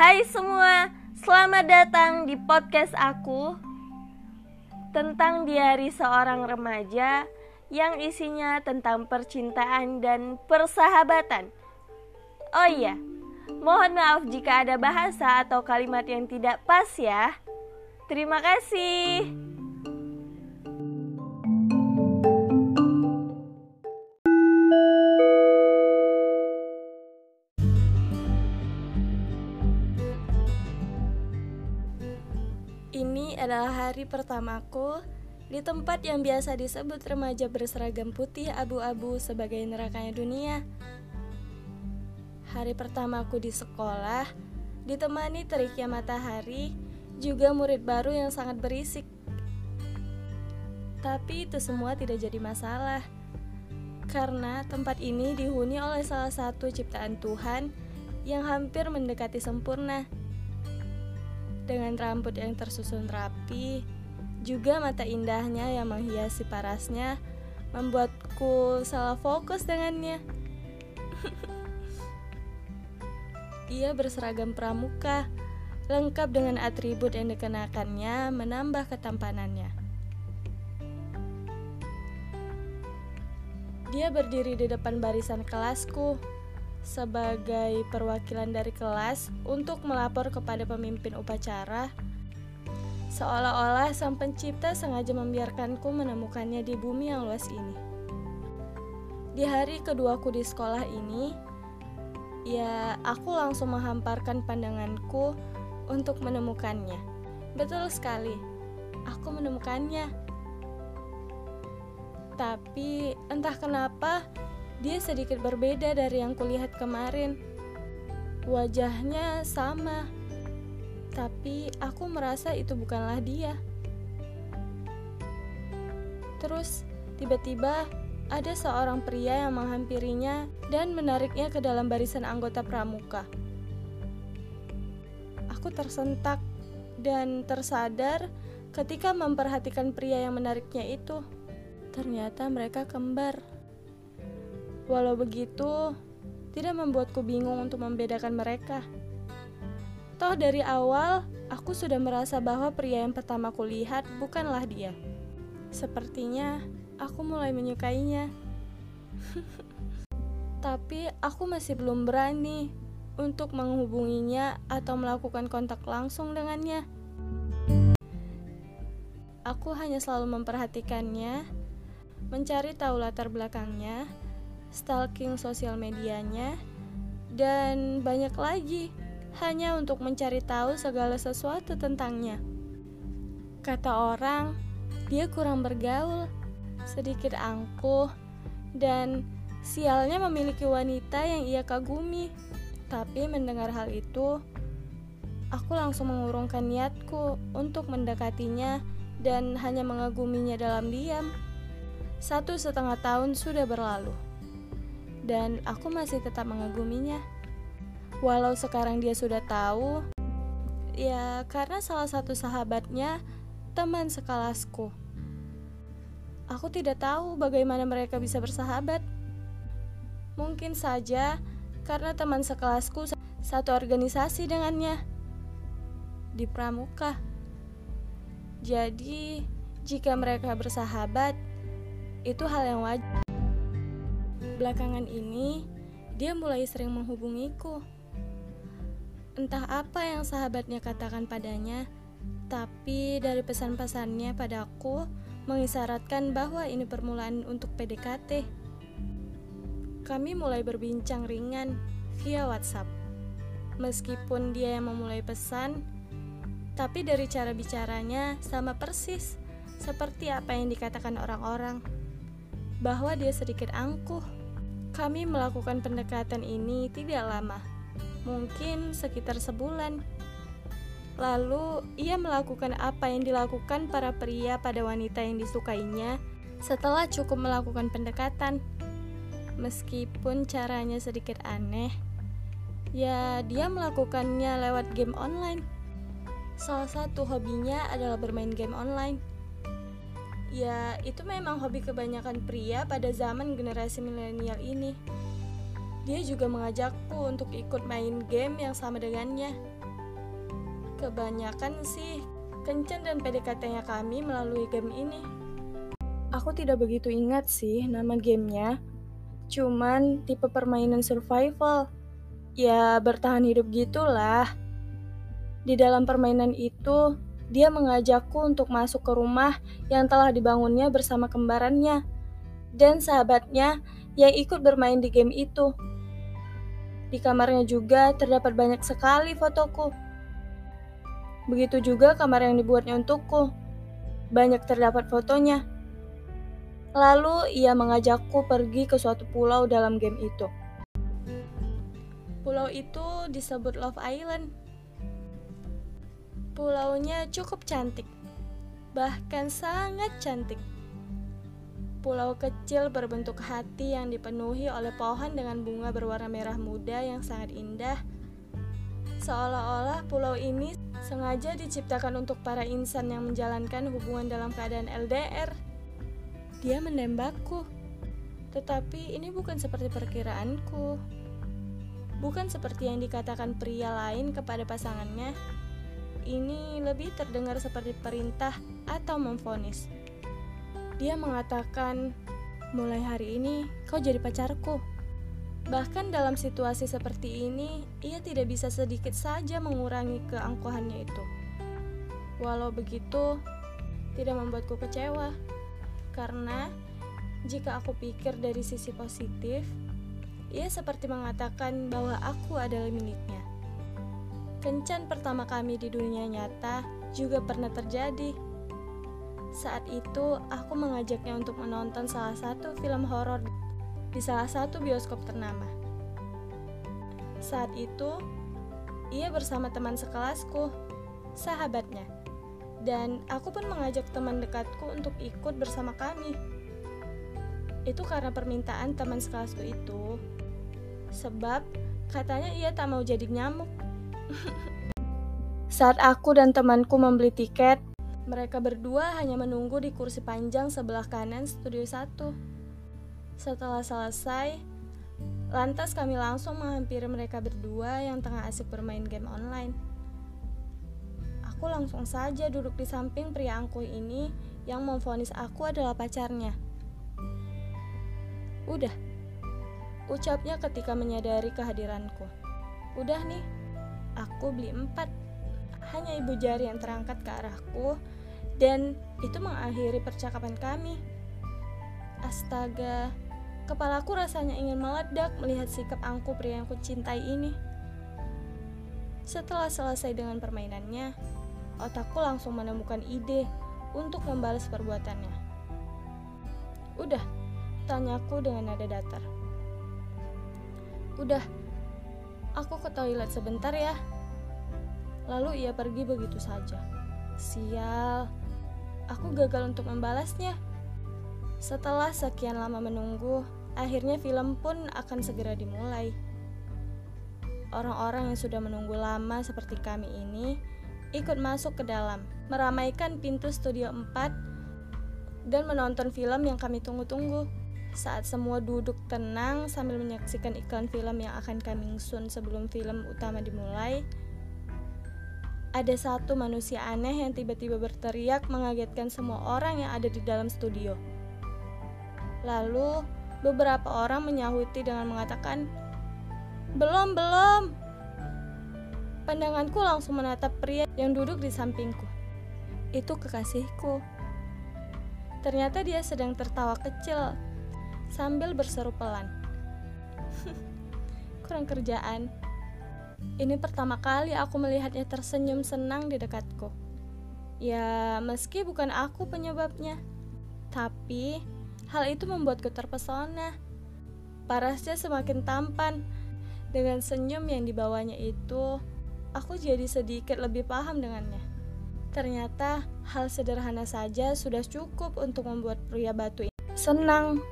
Hai semua, selamat datang di podcast aku tentang diari seorang remaja yang isinya tentang percintaan dan persahabatan. Oh iya, mohon maaf jika ada bahasa atau kalimat yang tidak pas ya. Terima kasih. Hari pertamaku di tempat yang biasa disebut remaja berseragam putih abu-abu sebagai nerakanya dunia. Hari pertamaku di sekolah ditemani teriknya matahari, juga murid baru yang sangat berisik. Tapi itu semua tidak jadi masalah. Karena tempat ini dihuni oleh salah satu ciptaan Tuhan yang hampir mendekati sempurna dengan rambut yang tersusun rapi, juga mata indahnya yang menghiasi parasnya, membuatku salah fokus dengannya. Ia berseragam pramuka, lengkap dengan atribut yang dikenakannya, menambah ketampanannya. Dia berdiri di depan barisan kelasku, sebagai perwakilan dari kelas untuk melapor kepada pemimpin upacara seolah-olah sang pencipta sengaja membiarkanku menemukannya di bumi yang luas ini. Di hari keduaku di sekolah ini, ya aku langsung menghamparkan pandanganku untuk menemukannya. Betul sekali, aku menemukannya. Tapi entah kenapa dia sedikit berbeda dari yang kulihat kemarin. Wajahnya sama, tapi aku merasa itu bukanlah dia. Terus, tiba-tiba ada seorang pria yang menghampirinya dan menariknya ke dalam barisan anggota pramuka. Aku tersentak dan tersadar ketika memperhatikan pria yang menariknya itu. Ternyata mereka kembar. Walau begitu, tidak membuatku bingung untuk membedakan mereka. Toh dari awal, aku sudah merasa bahwa pria yang pertama kulihat bukanlah dia. Sepertinya aku mulai menyukainya. Tapi aku masih belum berani untuk menghubunginya atau melakukan kontak langsung dengannya. Aku hanya selalu memperhatikannya, mencari tahu latar belakangnya, stalking sosial medianya, dan banyak lagi hanya untuk mencari tahu segala sesuatu tentangnya. Kata orang, dia kurang bergaul, sedikit angkuh, dan sialnya memiliki wanita yang ia kagumi. Tapi mendengar hal itu, aku langsung mengurungkan niatku untuk mendekatinya dan hanya mengaguminya dalam diam. Satu setengah tahun sudah berlalu dan aku masih tetap mengaguminya. Walau sekarang dia sudah tahu, ya karena salah satu sahabatnya teman sekelasku. Aku tidak tahu bagaimana mereka bisa bersahabat. Mungkin saja karena teman sekelasku satu organisasi dengannya di Pramuka. Jadi, jika mereka bersahabat, itu hal yang wajar. Belakangan ini, dia mulai sering menghubungiku. Entah apa yang sahabatnya katakan padanya, tapi dari pesan-pesannya padaku mengisyaratkan bahwa ini permulaan untuk PDKT. Kami mulai berbincang ringan via WhatsApp. Meskipun dia yang memulai pesan, tapi dari cara bicaranya sama persis seperti apa yang dikatakan orang-orang bahwa dia sedikit angkuh. Kami melakukan pendekatan ini tidak lama, mungkin sekitar sebulan. Lalu, ia melakukan apa yang dilakukan para pria pada wanita yang disukainya setelah cukup melakukan pendekatan. Meskipun caranya sedikit aneh, ya dia melakukannya lewat game online. Salah satu hobinya adalah bermain game online. Ya, itu memang hobi kebanyakan pria pada zaman generasi milenial ini. Dia juga mengajakku untuk ikut main game yang sama dengannya. Kebanyakan sih kencan dan PDKT-nya kami melalui game ini. Aku tidak begitu ingat sih nama gamenya, cuman tipe permainan survival. Ya bertahan hidup gitulah. Di dalam permainan itu, dia mengajakku untuk masuk ke rumah yang telah dibangunnya bersama kembarannya dan sahabatnya yang ikut bermain di game itu. Di kamarnya juga terdapat banyak sekali fotoku. Begitu juga kamar yang dibuatnya untukku. Banyak terdapat fotonya. Lalu ia mengajakku pergi ke suatu pulau dalam game itu. Pulau itu disebut Love Island. Pulaunya cukup cantik, bahkan sangat cantik. Pulau kecil berbentuk hati yang dipenuhi oleh pohon dengan bunga berwarna merah muda yang sangat indah. Seolah-olah pulau ini sengaja diciptakan untuk para insan yang menjalankan hubungan dalam keadaan LDR. Dia menembakku, tetapi ini bukan seperti perkiraanku. Bukan seperti yang dikatakan pria lain kepada pasangannya. Ini lebih terdengar seperti perintah atau memfonis. Dia mengatakan, "Mulai hari ini kau jadi pacarku." Bahkan dalam situasi seperti ini, ia tidak bisa sedikit saja mengurangi keangkuhannya itu. Walau begitu, tidak membuatku kecewa. Karena jika aku pikir dari sisi positif, ia seperti mengatakan bahwa aku adalah miliknya. Kencan pertama kami di dunia nyata juga pernah terjadi saat itu, aku mengajaknya untuk menonton salah satu film horor di salah satu bioskop ternama. Saat itu, ia bersama teman sekelasku, sahabatnya, dan aku pun mengajak teman dekatku untuk ikut bersama kami. Itu karena permintaan teman sekelasku itu, sebab katanya ia tak mau jadi nyamuk. Saat aku dan temanku membeli tiket, mereka berdua hanya menunggu di kursi panjang sebelah kanan studio 1. Setelah selesai, lantas kami langsung menghampiri mereka berdua yang tengah asik bermain game online. Aku langsung saja duduk di samping pria angkuh ini yang memfonis aku adalah pacarnya. Udah, ucapnya ketika menyadari kehadiranku. Udah nih, aku beli empat. Hanya ibu jari yang terangkat ke arahku dan itu mengakhiri percakapan kami. Astaga, kepalaku rasanya ingin meledak melihat sikap angku pria yang kucintai ini. Setelah selesai dengan permainannya, otakku langsung menemukan ide untuk membalas perbuatannya. Udah, tanyaku dengan nada datar. Udah, aku ke toilet sebentar ya. Lalu ia pergi begitu saja. Sial, aku gagal untuk membalasnya. Setelah sekian lama menunggu, akhirnya film pun akan segera dimulai. Orang-orang yang sudah menunggu lama seperti kami ini ikut masuk ke dalam, meramaikan pintu studio 4 dan menonton film yang kami tunggu-tunggu. Saat semua duduk tenang sambil menyaksikan iklan film yang akan kami sun sebelum film utama dimulai, ada satu manusia aneh yang tiba-tiba berteriak mengagetkan semua orang yang ada di dalam studio. Lalu, beberapa orang menyahuti dengan mengatakan, "Belum, belum." Pandanganku langsung menatap pria yang duduk di sampingku. Itu kekasihku. Ternyata dia sedang tertawa kecil sambil berseru pelan. Kurang kerjaan. Ini pertama kali aku melihatnya tersenyum senang di dekatku. Ya, meski bukan aku penyebabnya, tapi hal itu membuatku terpesona. Parasnya semakin tampan. Dengan senyum yang dibawanya itu, aku jadi sedikit lebih paham dengannya. Ternyata hal sederhana saja sudah cukup untuk membuat pria batu ini senang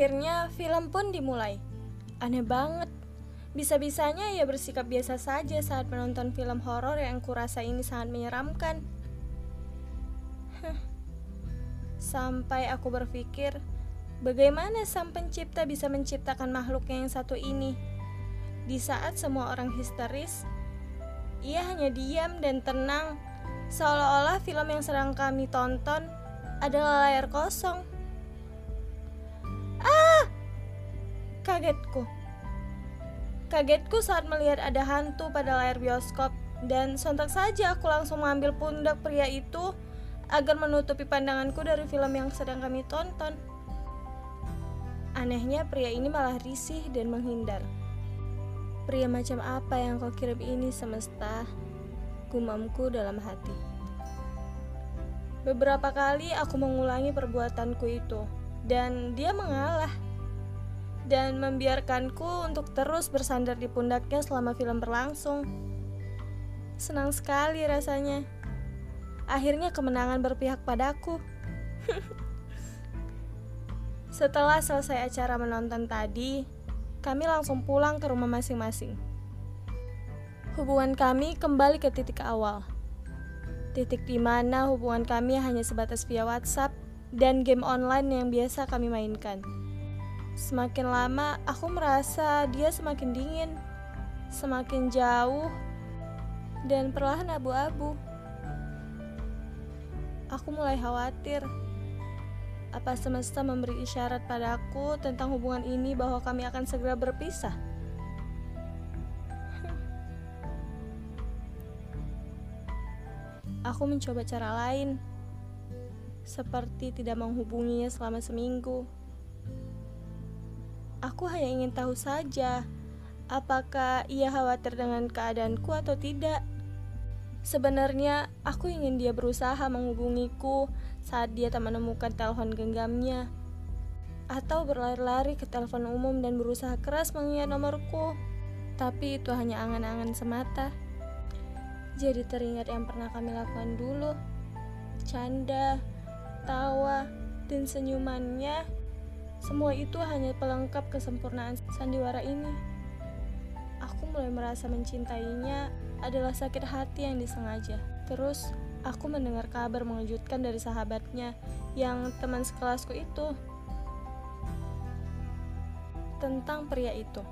Akhirnya film pun dimulai. Aneh banget. Bisa-bisanya ia bersikap biasa saja saat menonton film horor yang kurasa ini sangat menyeramkan. Sampai aku berpikir, bagaimana sang pencipta bisa menciptakan makhluknya yang satu ini? Di saat semua orang histeris, ia hanya diam dan tenang, seolah-olah film yang sedang kami tonton adalah layar kosong. Kagetku. Kagetku saat melihat ada hantu pada layar bioskop dan sontak saja aku langsung mengambil pundak pria itu agar menutupi pandanganku dari film yang sedang kami tonton. Anehnya pria ini malah risih dan menghindar. Pria macam apa yang kau kirim ini semesta? Gumamku dalam hati. Beberapa kali aku mengulangi perbuatanku itu, dan dia mengalah dan membiarkanku untuk terus bersandar di pundaknya selama film berlangsung. Senang sekali rasanya. Akhirnya kemenangan berpihak padaku. Setelah selesai acara menonton tadi, kami langsung pulang ke rumah masing-masing. Hubungan kami kembali ke titik awal. Titik di mana hubungan kami hanya sebatas via WhatsApp dan game online yang biasa kami mainkan. Semakin lama, aku merasa dia semakin dingin, semakin jauh, dan perlahan abu-abu. Aku mulai khawatir apa semesta memberi isyarat padaku tentang hubungan ini bahwa kami akan segera berpisah? Aku mencoba cara lain, seperti tidak menghubunginya selama seminggu. Aku hanya ingin tahu saja, apakah ia khawatir dengan keadaanku atau tidak. Sebenarnya, aku ingin dia berusaha menghubungiku saat dia tak menemukan telepon genggamnya, atau berlari-lari ke telepon umum dan berusaha keras mengingat nomorku. Tapi itu hanya angan-angan semata. Jadi teringat yang pernah kami lakukan dulu. Canda, tawa, dan senyumannya. Semua itu hanya pelengkap kesempurnaan sandiwara ini. Aku mulai merasa mencintainya adalah sakit hati yang disengaja. Terus, aku mendengar kabar mengejutkan dari sahabatnya yang teman sekelasku itu tentang pria itu.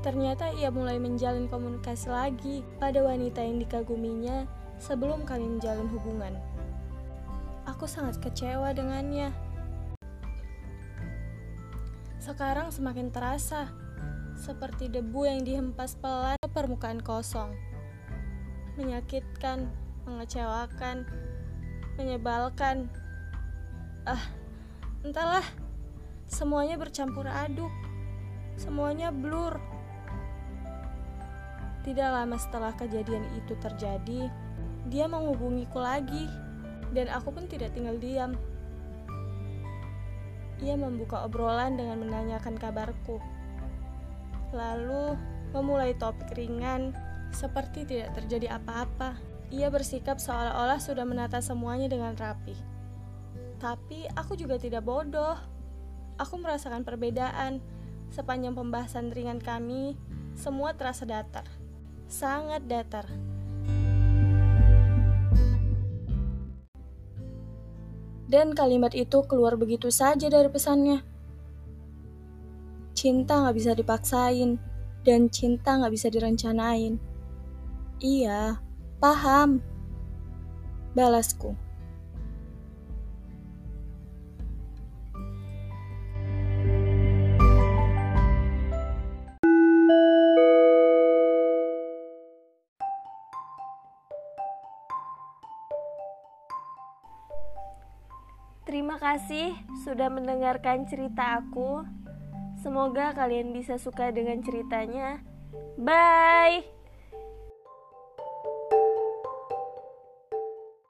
Ternyata ia mulai menjalin komunikasi lagi pada wanita yang dikaguminya sebelum kami menjalin hubungan. Aku sangat kecewa dengannya. Sekarang semakin terasa seperti debu yang dihempas pelan ke permukaan kosong. Menyakitkan, mengecewakan, menyebalkan. Ah, entahlah. Semuanya bercampur aduk. Semuanya blur. Tidak lama setelah kejadian itu terjadi, dia menghubungiku lagi, dan aku pun tidak tinggal diam. Ia membuka obrolan dengan menanyakan kabarku lalu memulai topik ringan seperti tidak terjadi apa-apa. Ia bersikap seolah-olah sudah menata semuanya dengan rapi. Tapi aku juga tidak bodoh. Aku merasakan perbedaan. Sepanjang pembahasan ringan kami, semua terasa datar. Sangat datar. Dan kalimat itu keluar begitu saja dari pesannya. Cinta gak bisa dipaksain, dan cinta gak bisa direncanain. Iya, paham. Balasku. Kasih sudah mendengarkan cerita aku. Semoga kalian bisa suka dengan ceritanya. Bye.